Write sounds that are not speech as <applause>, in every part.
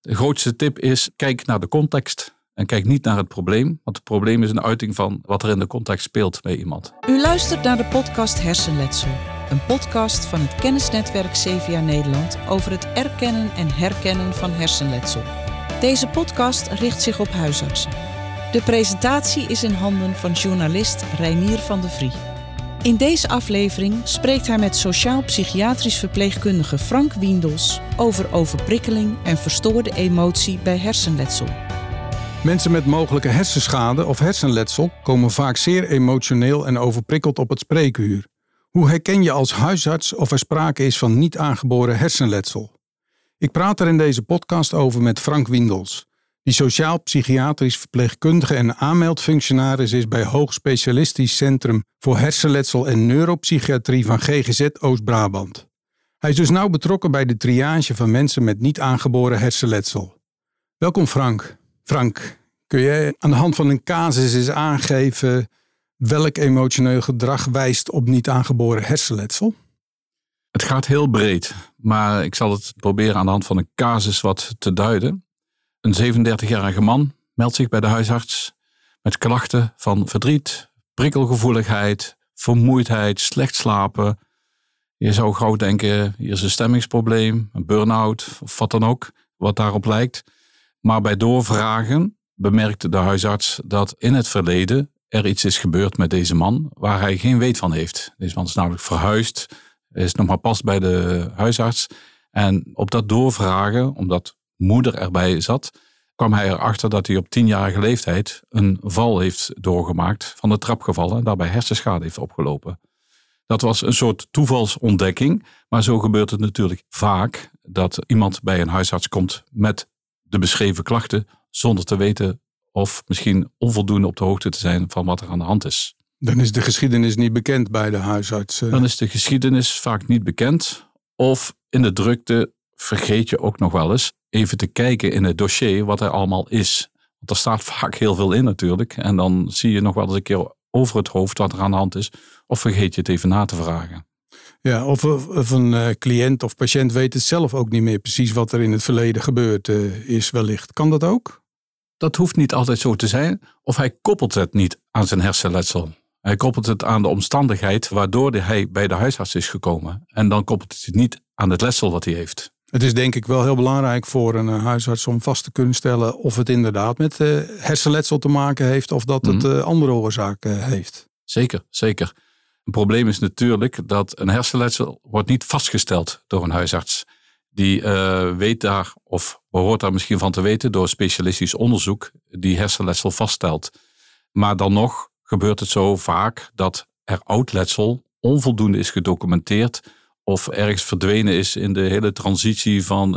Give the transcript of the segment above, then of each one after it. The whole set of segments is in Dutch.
De grootste tip is, kijk naar de context. En kijk niet naar het probleem, want het probleem is een uiting van wat er in de context speelt bij iemand. U luistert naar de podcast Hersenletsel. Een podcast van het kennisnetwerk CVA Nederland over het erkennen en herkennen van hersenletsel. Deze podcast richt zich op huisartsen. De presentatie is in handen van journalist Reinier van de Vrie. In deze aflevering spreekt hij met sociaal-psychiatrisch verpleegkundige Frank Wiendels over overprikkeling en verstoorde emotie bij hersenletsel. Mensen met mogelijke hersenschade of hersenletsel komen vaak zeer emotioneel en overprikkeld op het spreekuur. Hoe herken je als huisarts of er sprake is van niet aangeboren hersenletsel? Ik praat er in deze podcast over met Frank Wiendels, die sociaal-psychiatrisch verpleegkundige en aanmeldfunctionaris is bij Hoog Specialistisch Centrum voor Hersenletsel en Neuropsychiatrie van GGZ Oost-Brabant. Hij is dus nauw betrokken bij de triage van mensen met niet aangeboren hersenletsel. Welkom Frank. Frank, kun jij aan de hand van een casus eens aangeven welk emotioneel gedrag wijst op niet aangeboren hersenletsel? Het gaat heel breed, maar ik zal het proberen aan de hand van een casus wat te duiden. Een 37-jarige man meldt zich bij de huisarts met klachten van verdriet, prikkelgevoeligheid, vermoeidheid, slecht slapen. Je zou gauw denken, hier is een stemmingsprobleem, een burn-out of wat dan ook, wat daarop lijkt. Maar bij doorvragen bemerkte de huisarts dat in het verleden er iets is gebeurd met deze man waar hij geen weet van heeft. Deze man is namelijk verhuisd, is nog maar pas bij de huisarts. En op dat doorvragen, omdat moeder erbij zat, kwam hij erachter dat hij op tienjarige leeftijd een val heeft doorgemaakt, van de trap gevallen en daarbij hersenschade heeft opgelopen. Dat was een soort toevalsontdekking, maar zo gebeurt het natuurlijk vaak dat iemand bij een huisarts komt met de beschreven klachten zonder te weten of misschien onvoldoende op de hoogte te zijn van wat er aan de hand is. Dan is de geschiedenis niet bekend bij de huisarts. Dan is de geschiedenis vaak niet bekend. Of in de drukte vergeet je ook nog wel eens even te kijken in het dossier wat er allemaal is. Want er staat vaak heel veel in natuurlijk. En dan zie je nog wel eens een keer over het hoofd wat er aan de hand is. Of vergeet je het even na te vragen. Ja, of, of een uh, cliënt of patiënt weet het zelf ook niet meer precies wat er in het verleden gebeurd uh, is wellicht. Kan dat ook? Dat hoeft niet altijd zo te zijn. Of hij koppelt het niet aan zijn hersenletsel. Hij koppelt het aan de omstandigheid waardoor hij bij de huisarts is gekomen. En dan koppelt het niet aan het letsel wat hij heeft. Het is denk ik wel heel belangrijk voor een eh, huisarts om vast te kunnen stellen of het inderdaad met uh, hersenletsel te maken heeft of dat het uh, andere oorzaken heeft. Zeker, zeker. Een probleem is natuurlijk dat een hersenletsel wordt niet vastgesteld door een huisarts. Die weet daar, of behoort daar misschien van te weten door specialistisch onderzoek, die hersenletsel vaststelt. Maar dan nog gebeurt het zo vaak dat er oud letsel onvoldoende is gedocumenteerd of ergens verdwenen is in de hele transitie van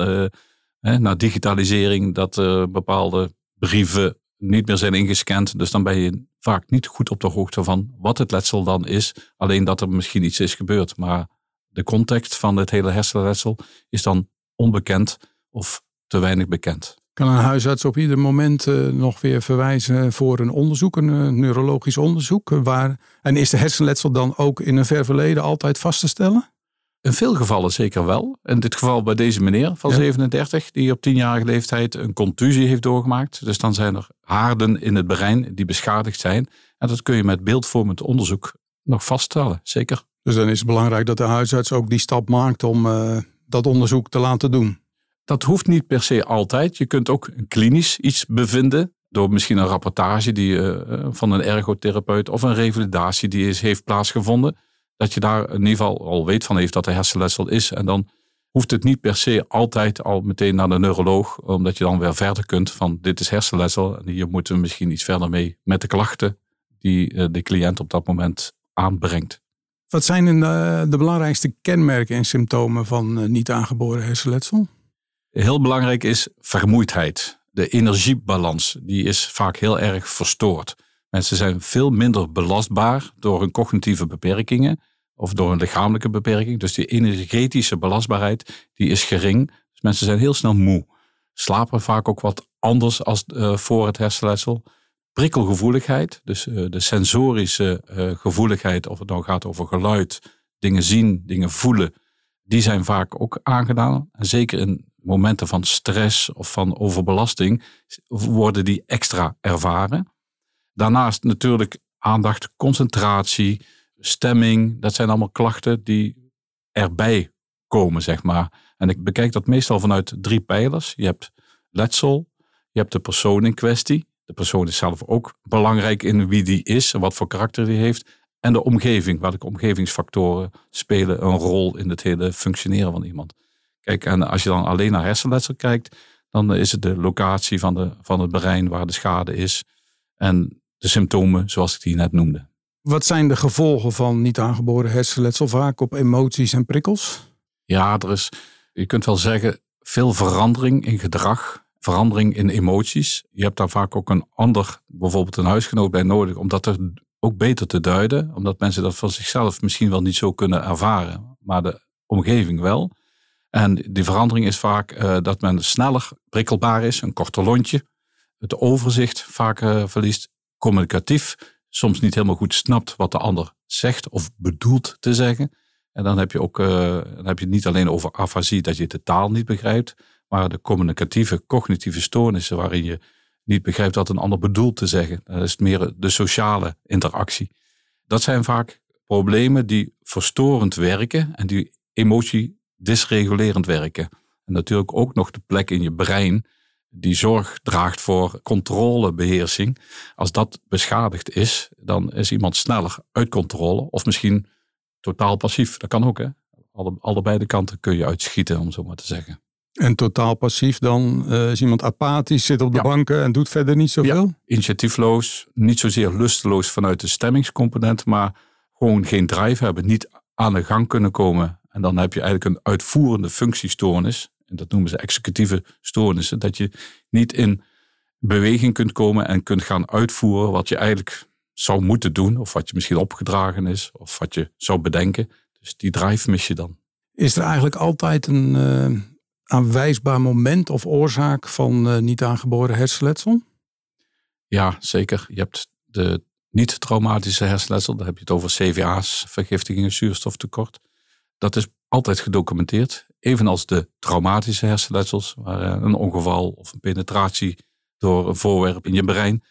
hè, naar digitalisering, dat uh, bepaalde brieven niet meer zijn ingescand. Dus dan ben je vaak niet goed op de hoogte van wat het letsel dan is. Alleen dat er misschien iets is gebeurd. Maar de context van het hele hersenletsel is dan onbekend of te weinig bekend. Kan een huisarts op ieder moment uh, nog weer verwijzen voor een onderzoek, een neurologisch onderzoek? Waar, en is de hersenletsel dan ook in een ver verleden altijd vast te stellen? In veel gevallen zeker wel. In dit geval bij deze meneer van 37, die op tienjarige leeftijd een contusie heeft doorgemaakt. Dus dan zijn er haarden in het brein die beschadigd zijn. En dat kun je met beeldvormend onderzoek nog vaststellen, zeker. Dus dan is het belangrijk dat de huisarts ook die stap maakt om uh, dat onderzoek te laten doen. Dat hoeft niet per se altijd. Je kunt ook klinisch iets bevinden. Door misschien een rapportage die, uh, van een ergotherapeut of een revalidatie die is, heeft plaatsgevonden dat je daar in ieder geval al weet van heeft dat er hersenletsel is. En dan hoeft het niet per se altijd al meteen naar de neuroloog, omdat je dan weer verder kunt van dit is hersenletsel en hier moeten we misschien iets verder mee met de klachten die eh, de cliënt op dat moment aanbrengt. Wat zijn de, eh, de belangrijkste kenmerken en symptomen van eh, niet aangeboren hersenletsel? Heel belangrijk is vermoeidheid. De energiebalans die is vaak heel erg verstoord. Mensen zijn veel minder belastbaar door hun cognitieve beperkingen of door een lichamelijke beperking. Dus die energetische belastbaarheid die is gering. Dus mensen zijn heel snel moe. Slapen vaak ook wat anders als uh, voor het hersenletsel. Prikkelgevoeligheid, dus uh, de sensorische uh, gevoeligheid, of het nou gaat over geluid, dingen zien, dingen voelen, die zijn vaak ook aangedaan. En zeker in momenten van stress of van overbelasting worden die extra ervaren. Daarnaast natuurlijk aandacht, concentratie, stemming. Dat zijn allemaal klachten die erbij komen, zeg maar. En ik bekijk dat meestal vanuit drie pijlers. Je hebt letsel, je hebt de persoon in kwestie. De persoon is zelf ook belangrijk in wie die is en wat voor karakter die heeft. En de omgeving, welke omgevingsfactoren spelen een rol in het hele functioneren van iemand. Kijk, en als je dan alleen naar hersenletsel kijkt, dan is het de locatie van, de, van het brein waar de schade is. En de symptomen, zoals ik die net noemde. Wat zijn de gevolgen van niet aangeboren hersenletsel vaak op emoties en prikkels? Ja, er is, je kunt wel zeggen, veel verandering in gedrag, verandering in emoties. Je hebt daar vaak ook een ander, bijvoorbeeld een huisgenoot bij nodig, om dat ook beter te duiden. Omdat mensen dat van zichzelf misschien wel niet zo kunnen ervaren, maar de omgeving wel. En die verandering is vaak uh, dat men sneller prikkelbaar is, een korter lontje, het overzicht vaak uh, verliest, communicatief, soms niet helemaal goed snapt wat de ander zegt of bedoelt te zeggen. En dan heb je ook uh, dan heb je het niet alleen over afasie, dat je de taal niet begrijpt, maar de communicatieve, cognitieve stoornissen waarin je niet begrijpt wat een ander bedoelt te zeggen. Dat is meer de sociale interactie. Dat zijn vaak problemen die verstorend werken en die emotie dysregulerend werken. En natuurlijk ook nog de plek in je brein die zorg draagt voor controlebeheersing. Als dat beschadigd is, dan is iemand sneller uit controle of misschien totaal passief. Dat kan ook, hè? Alle, allebei de kanten kun je uitschieten, om zo maar te zeggen. En totaal passief dan uh, is iemand apathisch, zit op de banken en doet verder niet zoveel? Ja, initiatiefloos, niet zozeer lusteloos vanuit de stemmingscomponent, maar gewoon geen drive hebben, niet aan de gang kunnen komen. En dan heb je eigenlijk een uitvoerende functiestoornis. En dat noemen ze executieve stoornissen. Dat je niet in beweging kunt komen en kunt gaan uitvoeren wat je eigenlijk zou moeten doen. Of wat je misschien opgedragen is. Of wat je zou bedenken. Dus die drive mis je dan. Is er eigenlijk altijd een uh, aanwijsbaar moment of oorzaak van uh, niet aangeboren hersenletsel? Ja, zeker. Je hebt de niet-traumatische hersenletsel. Daar heb je het over CVA's, vergiftigingen, zuurstoftekort. Dat is altijd gedocumenteerd. Evenals de traumatische hersenletsels, waar eh, een ongeval of een penetratie door een voorwerp in je brein.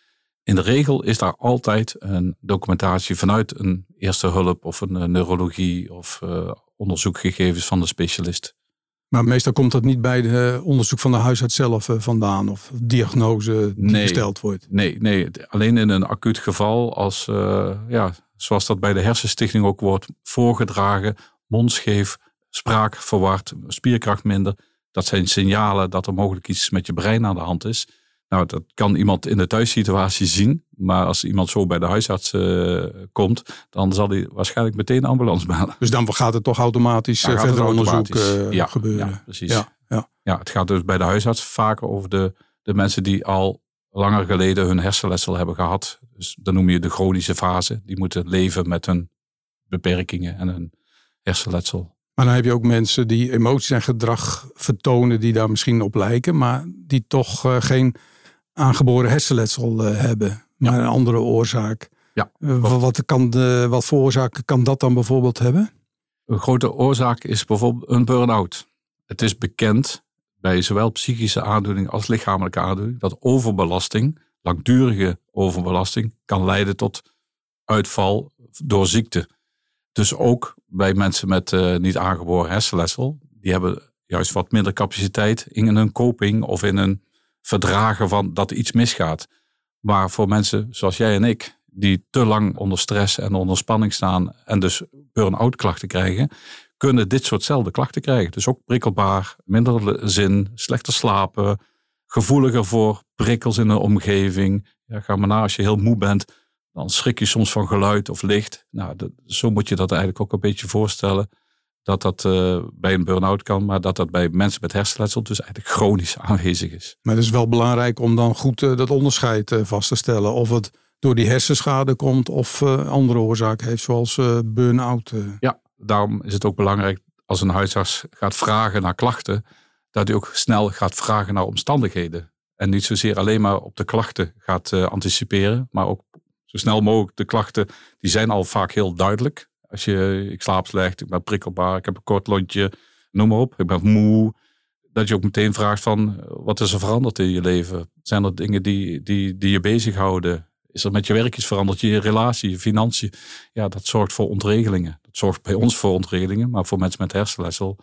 In de regel is daar altijd een documentatie vanuit een eerste hulp of een eh, neurologie of uh, onderzoekgegevens van de specialist. Maar meestal komt dat niet bij het onderzoek van de huisarts zelf vandaan of diagnose die nee, gesteld wordt. Nee, nee, alleen in een acuut geval als, ja, zoals dat bij de hersenstichting ook wordt voorgedragen, mondscheef, spraak verward, spierkracht minder. Dat zijn signalen dat er mogelijk iets met je brein aan de hand is. Nou, dat kan iemand in de thuissituatie zien. Maar als iemand zo bij de huisarts uh, komt, dan zal hij waarschijnlijk meteen de ambulance bellen. Dus dan gaat het toch automatisch uh, verder onderzoek uh, ja, gebeuren? Ja, precies. Ja, ja. ja, het gaat dus bij de huisarts vaker over de, de mensen die al langer geleden hun hersenletsel hebben gehad. Dus dan noem je de chronische fase. Die moeten leven met hun beperkingen en hun hersenletsel. Maar dan heb je ook mensen die emoties en gedrag vertonen die daar misschien op lijken, maar die toch uh, geen aangeboren hersenletsel uh, hebben, maar een andere oorzaak. Ja. Uh, wat, kan de, wat voor oorzaken kan dat dan bijvoorbeeld hebben? Een grote oorzaak is bijvoorbeeld een burn-out. Het is bekend bij zowel psychische aandoening als lichamelijke aandoening dat overbelasting, langdurige overbelasting, kan leiden tot uitval door ziekte. Dus ook bij mensen met uh, niet aangeboren hersenletsel, die hebben juist wat minder capaciteit in hun coping of in een verdragen van dat iets misgaat. Maar voor mensen zoals jij en ik, die te lang onder stress en onder spanning staan en dus burn-out klachten krijgen, kunnen dit soortzelfde klachten krijgen. Dus ook prikkelbaar, minder zin, slechter slapen, gevoeliger voor prikkels in de omgeving. Ja, ga maar na als je heel moe bent dan schrik je soms van geluid of licht. Nou, zo moet je dat eigenlijk ook een beetje voorstellen. Dat dat uh, bij een burn-out kan, maar dat dat bij mensen met hersenletsel dus eigenlijk chronisch aanwezig is. Maar het is wel belangrijk om dan goed uh, dat onderscheid uh, vast te stellen. Of het door die hersenschade komt of andere oorzaken heeft, zoals burn-out. Ja, daarom is het ook belangrijk als een huisarts gaat vragen naar klachten, dat hij ook snel gaat vragen naar omstandigheden. En niet zozeer alleen maar op de klachten gaat anticiperen, maar ook zo snel mogelijk de klachten, die zijn al vaak heel duidelijk. Als je, ik slaap slecht, ik ben prikkelbaar, ik heb een kort lontje, noem maar op. Ik ben moe. dat je ook meteen vraagt van wat is er veranderd in je leven? Zijn er dingen die, die, die je bezighouden? Is er met je werk iets veranderd? Je relatie, je financiën? Ja, dat zorgt voor ontregelingen. Dat zorgt bij ons voor ontregelingen, maar voor mensen met hersenletsel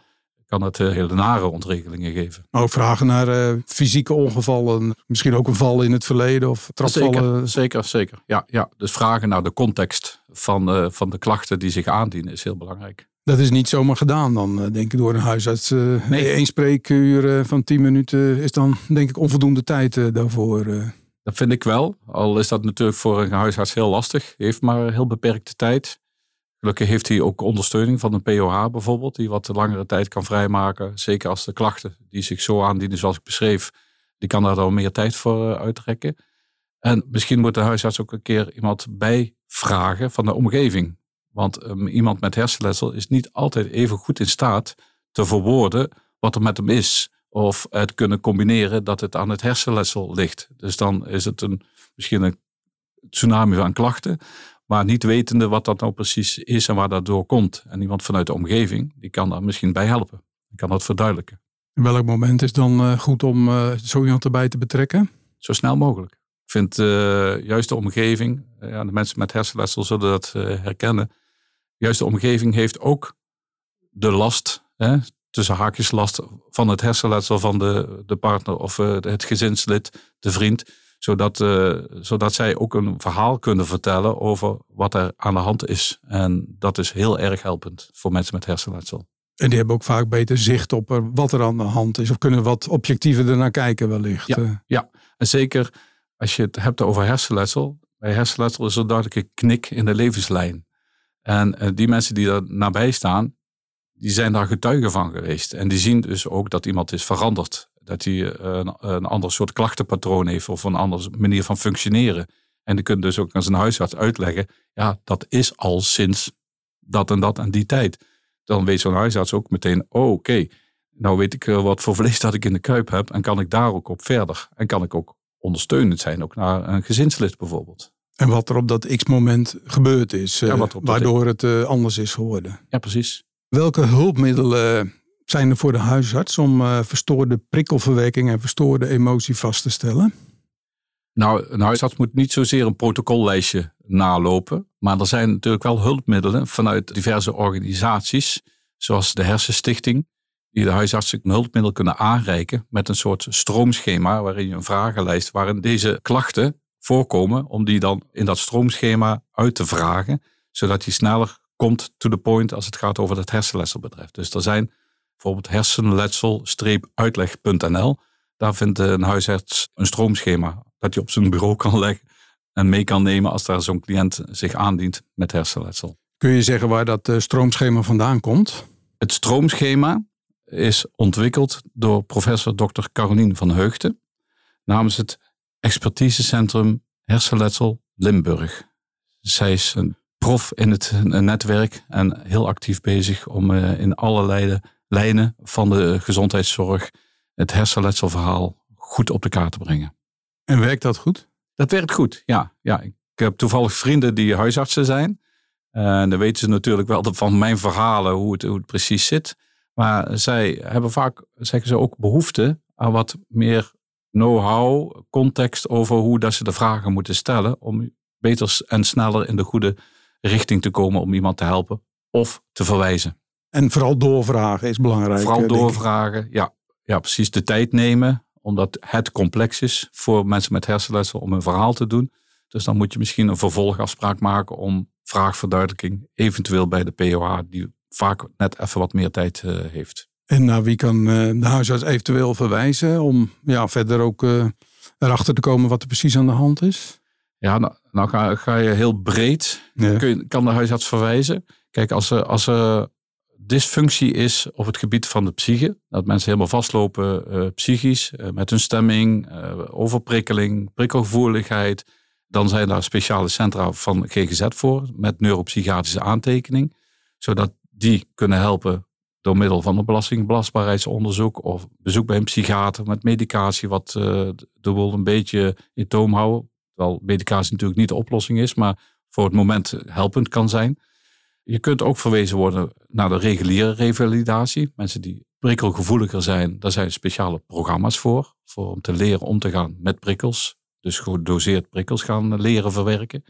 kan het uh, hele nare ontregelingen geven. Ook vragen naar uh, fysieke ongevallen, misschien ook een val in het verleden of trapvallen. Zeker, zeker, zeker. Ja, ja. Dus vragen naar de context van, uh, van de klachten die zich aandienen is heel belangrijk. Dat is niet zomaar gedaan dan, denk ik, door een huisarts. nee. Eén spreekuur van 10 minuten is dan, denk ik, onvoldoende tijd daarvoor. Dat vind ik wel. Al is dat natuurlijk voor een huisarts heel lastig. Heeft maar heel beperkte tijd. Heeft hij ook ondersteuning van een POH bijvoorbeeld, die wat langere tijd kan vrijmaken. Zeker als de klachten die zich zo aandienen zoals ik beschreef, die kan daar dan meer tijd voor eh, uittrekken. En misschien moet de huisarts ook een keer iemand bijvragen van de omgeving. Want um, iemand met hersenletsel is niet altijd even goed in staat te verwoorden wat er met hem is. Of het kunnen combineren dat het aan het hersenletsel ligt. Dus dan is het een, misschien een tsunami van klachten. Maar niet wetende wat dat nou precies is en waar dat door komt. En iemand vanuit de omgeving, die kan daar misschien bij helpen. Die kan dat verduidelijken. In welk moment is dan uh, goed om uh, zo iemand erbij te betrekken? Zo snel mogelijk. Ik vind uh, juist de omgeving, ja, de mensen met hersenletsel zullen dat herkennen. Juist de omgeving heeft ook de last, hè, tussen haakjes last van het hersenletsel van de, de partner of het gezinslid, de vriend zodat, uh, zodat zij ook een verhaal kunnen vertellen over wat er aan de hand is. En dat is heel erg helpend voor mensen met hersenletsel. En die hebben ook vaak beter zicht op wat er aan de hand is. Of kunnen wat objectiever ernaar kijken wellicht. Ja, eh. ja. en zeker als je het hebt over hersenletsel. Bij hersenletsel is er een knik in de levenslijn. En die mensen die daar nabij staan, die zijn daar getuigen van geweest. En die zien dus ook dat iemand is veranderd dat hij een, een ander soort klachtenpatroon heeft of een andere manier van functioneren. En die kunt dus ook aan zijn huisarts uitleggen, ja, dat is al sinds dat en dat en die tijd. Dan weet zo'n huisarts ook meteen, oh, oké, nou weet ik wat voor vlees dat ik in de kuip heb en kan ik daar ook op verder. En kan ik ook ondersteunend zijn, ook naar een gezinslid bijvoorbeeld. En wat er op dat x-moment gebeurd is, ja, waardoor het anders is geworden. Ja, precies. Welke hulpmiddelen zijn er voor de huisarts om uh, verstoorde prikkelverwerking en verstoorde emotie vast te stellen? Nou, een huisarts moet niet zozeer een protocollijstje nalopen. Maar er zijn natuurlijk wel hulpmiddelen vanuit diverse organisaties, zoals de Hersenstichting, die de huisarts een hulpmiddel kunnen aanreiken met een soort stroomschema waarin je een vragenlijst waarin deze klachten voorkomen, om die dan in dat stroomschema uit te vragen, zodat je sneller komt to the point als het gaat over het hersenlesselbedrijf. Dus er zijn bijvoorbeeld hersenletsel-uitleg.nl. Daar vindt een huisarts een stroomschema dat hij op zijn bureau kan <laughs> leggen en mee kan nemen als daar zo'n cliënt zich aandient met hersenletsel. Kun je zeggen waar dat eh, stroomschema vandaan komt? Het stroomschema is ontwikkeld door professor Dr. Carolien van Heugten namens het expertisecentrum hersenletsel Limburg. Zij is een prof in het netwerk en heel actief bezig om eh, in allerlei lijnen van de gezondheidszorg het hersenletselverhaal goed op de kaart te brengen. En werkt dat goed? Dat werkt goed, ja. ja ik heb toevallig vrienden die huisartsen zijn. En dan weten ze natuurlijk wel van mijn verhalen hoe het, hoe het precies zit. Maar zij hebben vaak, zeggen ze, ook behoefte aan wat meer know-how, context over hoe dat ze de vragen moeten stellen. Om beter en sneller in de goede richting te komen om iemand te helpen of te verwijzen. En vooral doorvragen is belangrijk. Vooral doorvragen, ja, ja, precies de tijd nemen, omdat het complex is voor mensen met hersenletsel om een verhaal te doen. Dus dan moet je misschien een vervolgafspraak maken om vraagverduidelijking, eventueel bij de POH, die vaak net even wat meer tijd uh, heeft. En naar wie kan uh, de huisarts eventueel verwijzen om ja, verder ook uh, erachter te komen wat er precies aan de hand is? Ja, nou, nou ga, ga, je heel breed. Ja. Kun je, kan de huisarts verwijzen. Kijk, als er, als er dysfunctie is op het gebied van de psyche. Dat mensen helemaal vastlopen uh, psychisch, uh, met hun stemming, uh, overprikkeling, prikkelgevoeligheid. Dan zijn daar speciale centra van GGZ voor, met neuropsychiatrische aantekening. Zodat die kunnen helpen door middel van een belastingbelastbaarheidsonderzoek of bezoek bij een psychiater met medicatie, wat de een beetje in toom houden. Terwijl medicatie natuurlijk niet de oplossing is, maar voor het moment helpend kan zijn. Je kunt ook verwezen worden naar de reguliere revalidatie. Mensen die prikkelgevoeliger zijn, daar zijn speciale programma's voor, voor om te leren om te gaan met prikkels. Dus gedoseerd prikkels gaan leren verwerken.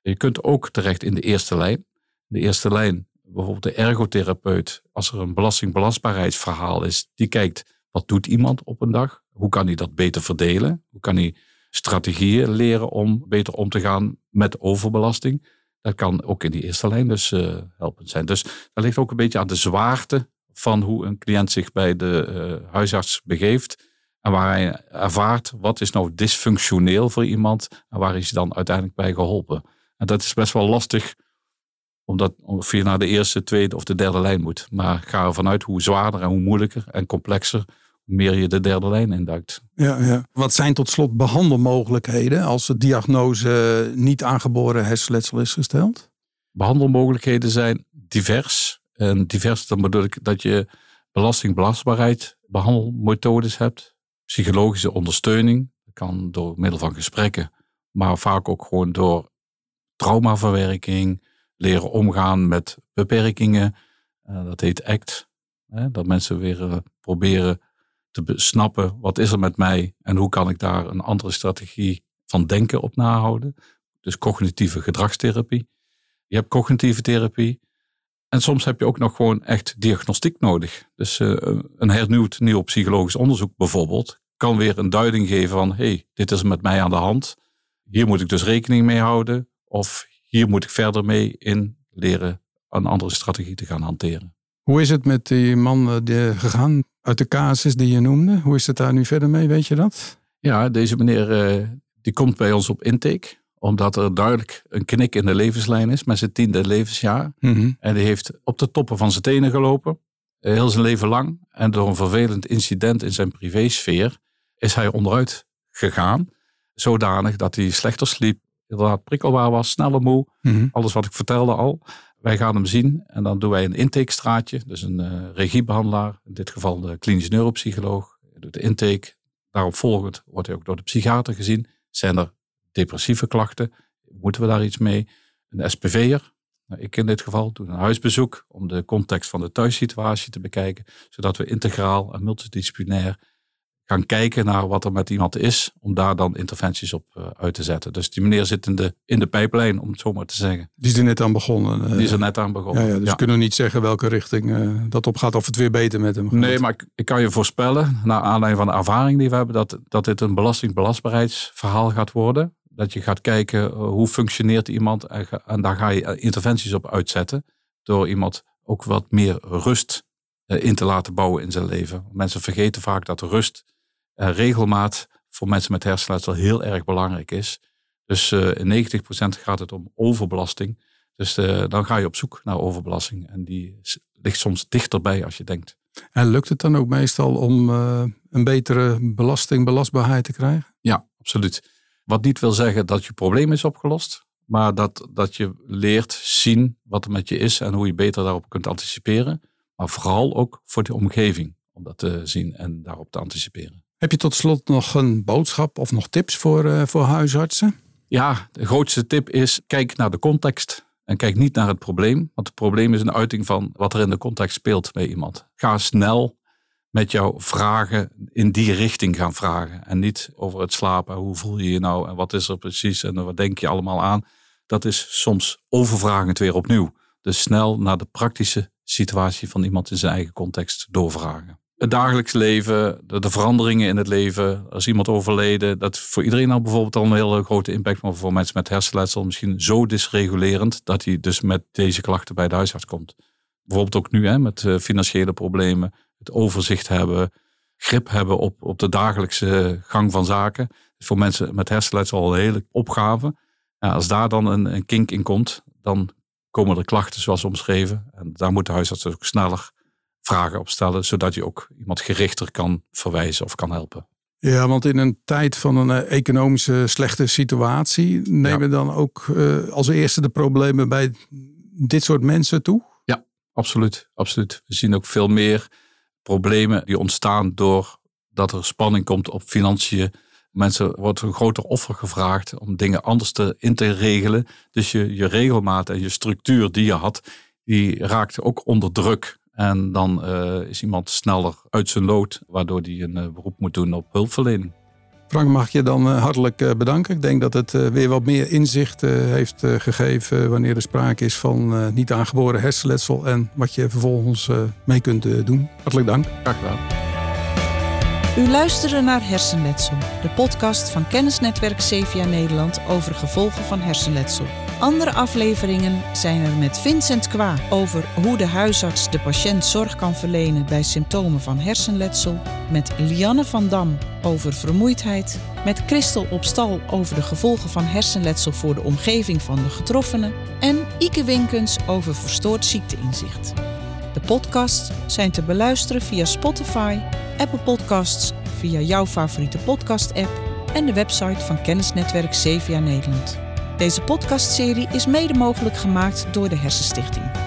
Je kunt ook terecht in de eerste lijn. De eerste lijn, bijvoorbeeld de ergotherapeut, als er een belastingbelastbaarheidsverhaal is, die kijkt wat doet iemand op een dag? Hoe kan hij dat beter verdelen? Hoe kan hij strategieën leren om beter om te gaan met overbelasting? Dat kan ook in die eerste lijn dus uh, helpend zijn. Dus dat ligt ook een beetje aan de zwaarte van hoe een cliënt zich bij de uh, huisarts begeeft. En waar hij ervaart wat is nou dysfunctioneel voor iemand en waar is hij dan uiteindelijk bij geholpen. En dat is best wel lastig, omdat je naar de eerste, tweede of de derde lijn moet. Maar ga ervan uit hoe zwaarder en hoe moeilijker en complexer, meer je de derde lijn induikt. Ja, ja. Wat zijn tot slot behandelmogelijkheden als de diagnose niet aangeboren hersenletsel is gesteld? Behandelmogelijkheden zijn divers. En divers, dan bedoel ik dat je belastingbelastbaarheid behandelmethodes hebt, psychologische ondersteuning. Dat kan door middel van gesprekken, maar vaak ook gewoon door traumaverwerking, leren omgaan met beperkingen. Uh, dat heet ACT. Dat mensen weer uh, proberen te snappen wat is er met mij en hoe kan ik daar een andere strategie van denken op nahouden. Dus cognitieve gedragstherapie. Je hebt cognitieve therapie. En soms heb je ook nog gewoon echt diagnostiek nodig. Dus uh, een hernieuwd nieuw psychologisch onderzoek bijvoorbeeld kan weer een duiding geven van hey, dit is met mij aan de hand. Hier moet ik dus rekening mee houden. Of hier moet ik verder mee in leren een andere strategie te gaan hanteren. Hoe is het met die man eh, die, gegaan uit de casus die je noemde? Hoe is het daar nu verder mee? Weet je dat? Ja, deze meneer uh, die komt bij ons op intake omdat er duidelijk een knik in de levenslijn is met zijn tiende levensjaar. Mhm. En die heeft op de toppen van zijn tenen gelopen, eh, heel zijn leven lang. En door een vervelend incident in zijn privésfeer is hij onderuit gegaan. Zodanig dat hij slechter sliep, inderdaad prikkelbaar was, sneller moe. Mhm. Alles wat ik vertelde al. Wij gaan hem zien en dan doen wij een intakestraatje. Dus een uh, regiebehandelaar, in dit geval de klinisch neuropsycholoog. Doet de intake. Daarop volgend wordt hij ook door de psychiater gezien. Zijn er depressieve klachten? Moeten we daar iets mee? Een SPV'er, nou, ik in dit geval, doe een huisbezoek om de context van de thuissituatie te bekijken. Zodat we integraal en multidisciplinair gaan kijken naar wat er met iemand is, om daar dan interventies op uh, uit te zetten. Dus die meneer zit in de, in de pijplijn, om het zo maar te zeggen. Die is er net aan begonnen. Uh, die is er net aan begonnen. Ja, ja dus ja. kunnen we niet zeggen welke richting uh, dat op gaat, of het weer beter met hem gaat. Nee, maar ik, ik, kan je voorspellen, naar aanleiding van de ervaring die we hebben, dat, dat dit een belastingbelastbaarheidsverhaal gaat worden. Dat je gaat kijken hoe functioneert iemand en, en daar ga je interventies op uitzetten. Door iemand ook wat meer rust in te laten bouwen in zijn leven. Mensen vergeten vaak dat rust regelmaat voor mensen met hersenletsel heel erg belangrijk is. Dus uh, in 90% gaat het om overbelasting. Dus uh, dan ga je op zoek naar overbelasting. En die ligt soms dichterbij als je denkt. En lukt het dan ook meestal om een betere belasting, belastbaarheid te krijgen? Ja, absoluut. Wat niet wil zeggen dat je probleem is opgelost. Maar dat, dat je leert zien wat er met je is en hoe je beter daarop kunt anticiperen. Maar vooral ook voor de omgeving om dat te zien en daarop te anticiperen. Heb je tot slot nog een boodschap of nog tips voor, uh, voor huisartsen? Ja, de grootste tip is kijk naar de context. En kijk niet naar het probleem. Want het probleem is een uiting van wat er in de context speelt bij iemand. Ga snel met jouw vragen in die richting gaan vragen. En niet over het slapen. Hoe voel je je nou? En wat is er precies? En wat denk je allemaal aan? Dat is soms overvragend weer opnieuw. Dus snel naar de praktische situatie van iemand in zijn eigen context doorvragen het dagelijks leven, de, de, veranderingen in het leven. Als iemand overleden, dat voor iedereen nou bijvoorbeeld al een hele grote impact. Maar voor mensen met hersenletsel misschien zo dysregulerend dat hij dus met deze klachten bij de huisarts komt. Bijvoorbeeld ook nu hè, met uh, financiële problemen, het overzicht hebben, grip hebben op, op de dagelijkse gang van zaken. voor mensen met hersenletsel al een hele opgave. Ja, als daar dan een, een kink in komt, dan komen er klachten zoals omschreven. En daar moet de huisarts ook sneller vragen op stellen, zodat je ook iemand gerichter kan verwijzen of kan helpen. Ja, want in een tijd van een uh, economische slechte situatie nemen ja. dan ook uh, als eerste de problemen bij dit soort mensen toe? Ja, absoluut, absoluut. We zien ook veel meer problemen die ontstaan door dat er spanning komt op financiën. Mensen wordt een groter offer gevraagd om dingen anders te, in te regelen. Dus je, je regelmaat en je structuur die je had, die raakt ook onder druk. En dan uh, is iemand sneller uit zijn lood, waardoor hij een uh, beroep moet doen op hulpverlening. Frank, mag ik je dan uh, hartelijk bedanken. Ik denk dat het weer wat meer inzicht heeft gegeven wanneer er sprake is van niet aangeboren hersenletsel en wat je vervolgens mee kunt doen. Hartelijk dank. Graag gedaan. U luisterde naar Hersenletsel, de podcast van Kennisnetwerk CVA Nederland over gevolgen van hersenletsel. Andere afleveringen zijn er met Vincent Kwa over hoe de huisarts de patiënt zorg kan verlenen bij symptomen van hersenletsel, met Lianne van Dam over vermoeidheid, met Christel op stal over de gevolgen van hersenletsel voor de omgeving van de getroffenen en Ike Winkens over verstoord ziekteinzicht. De podcasts zijn te beluisteren via Spotify, Apple Podcasts, via jouw favoriete podcast-app en de website van Kennisnetwerk CVA Nederland. Deze podcastserie is mede mogelijk gemaakt door de Hersenstichting.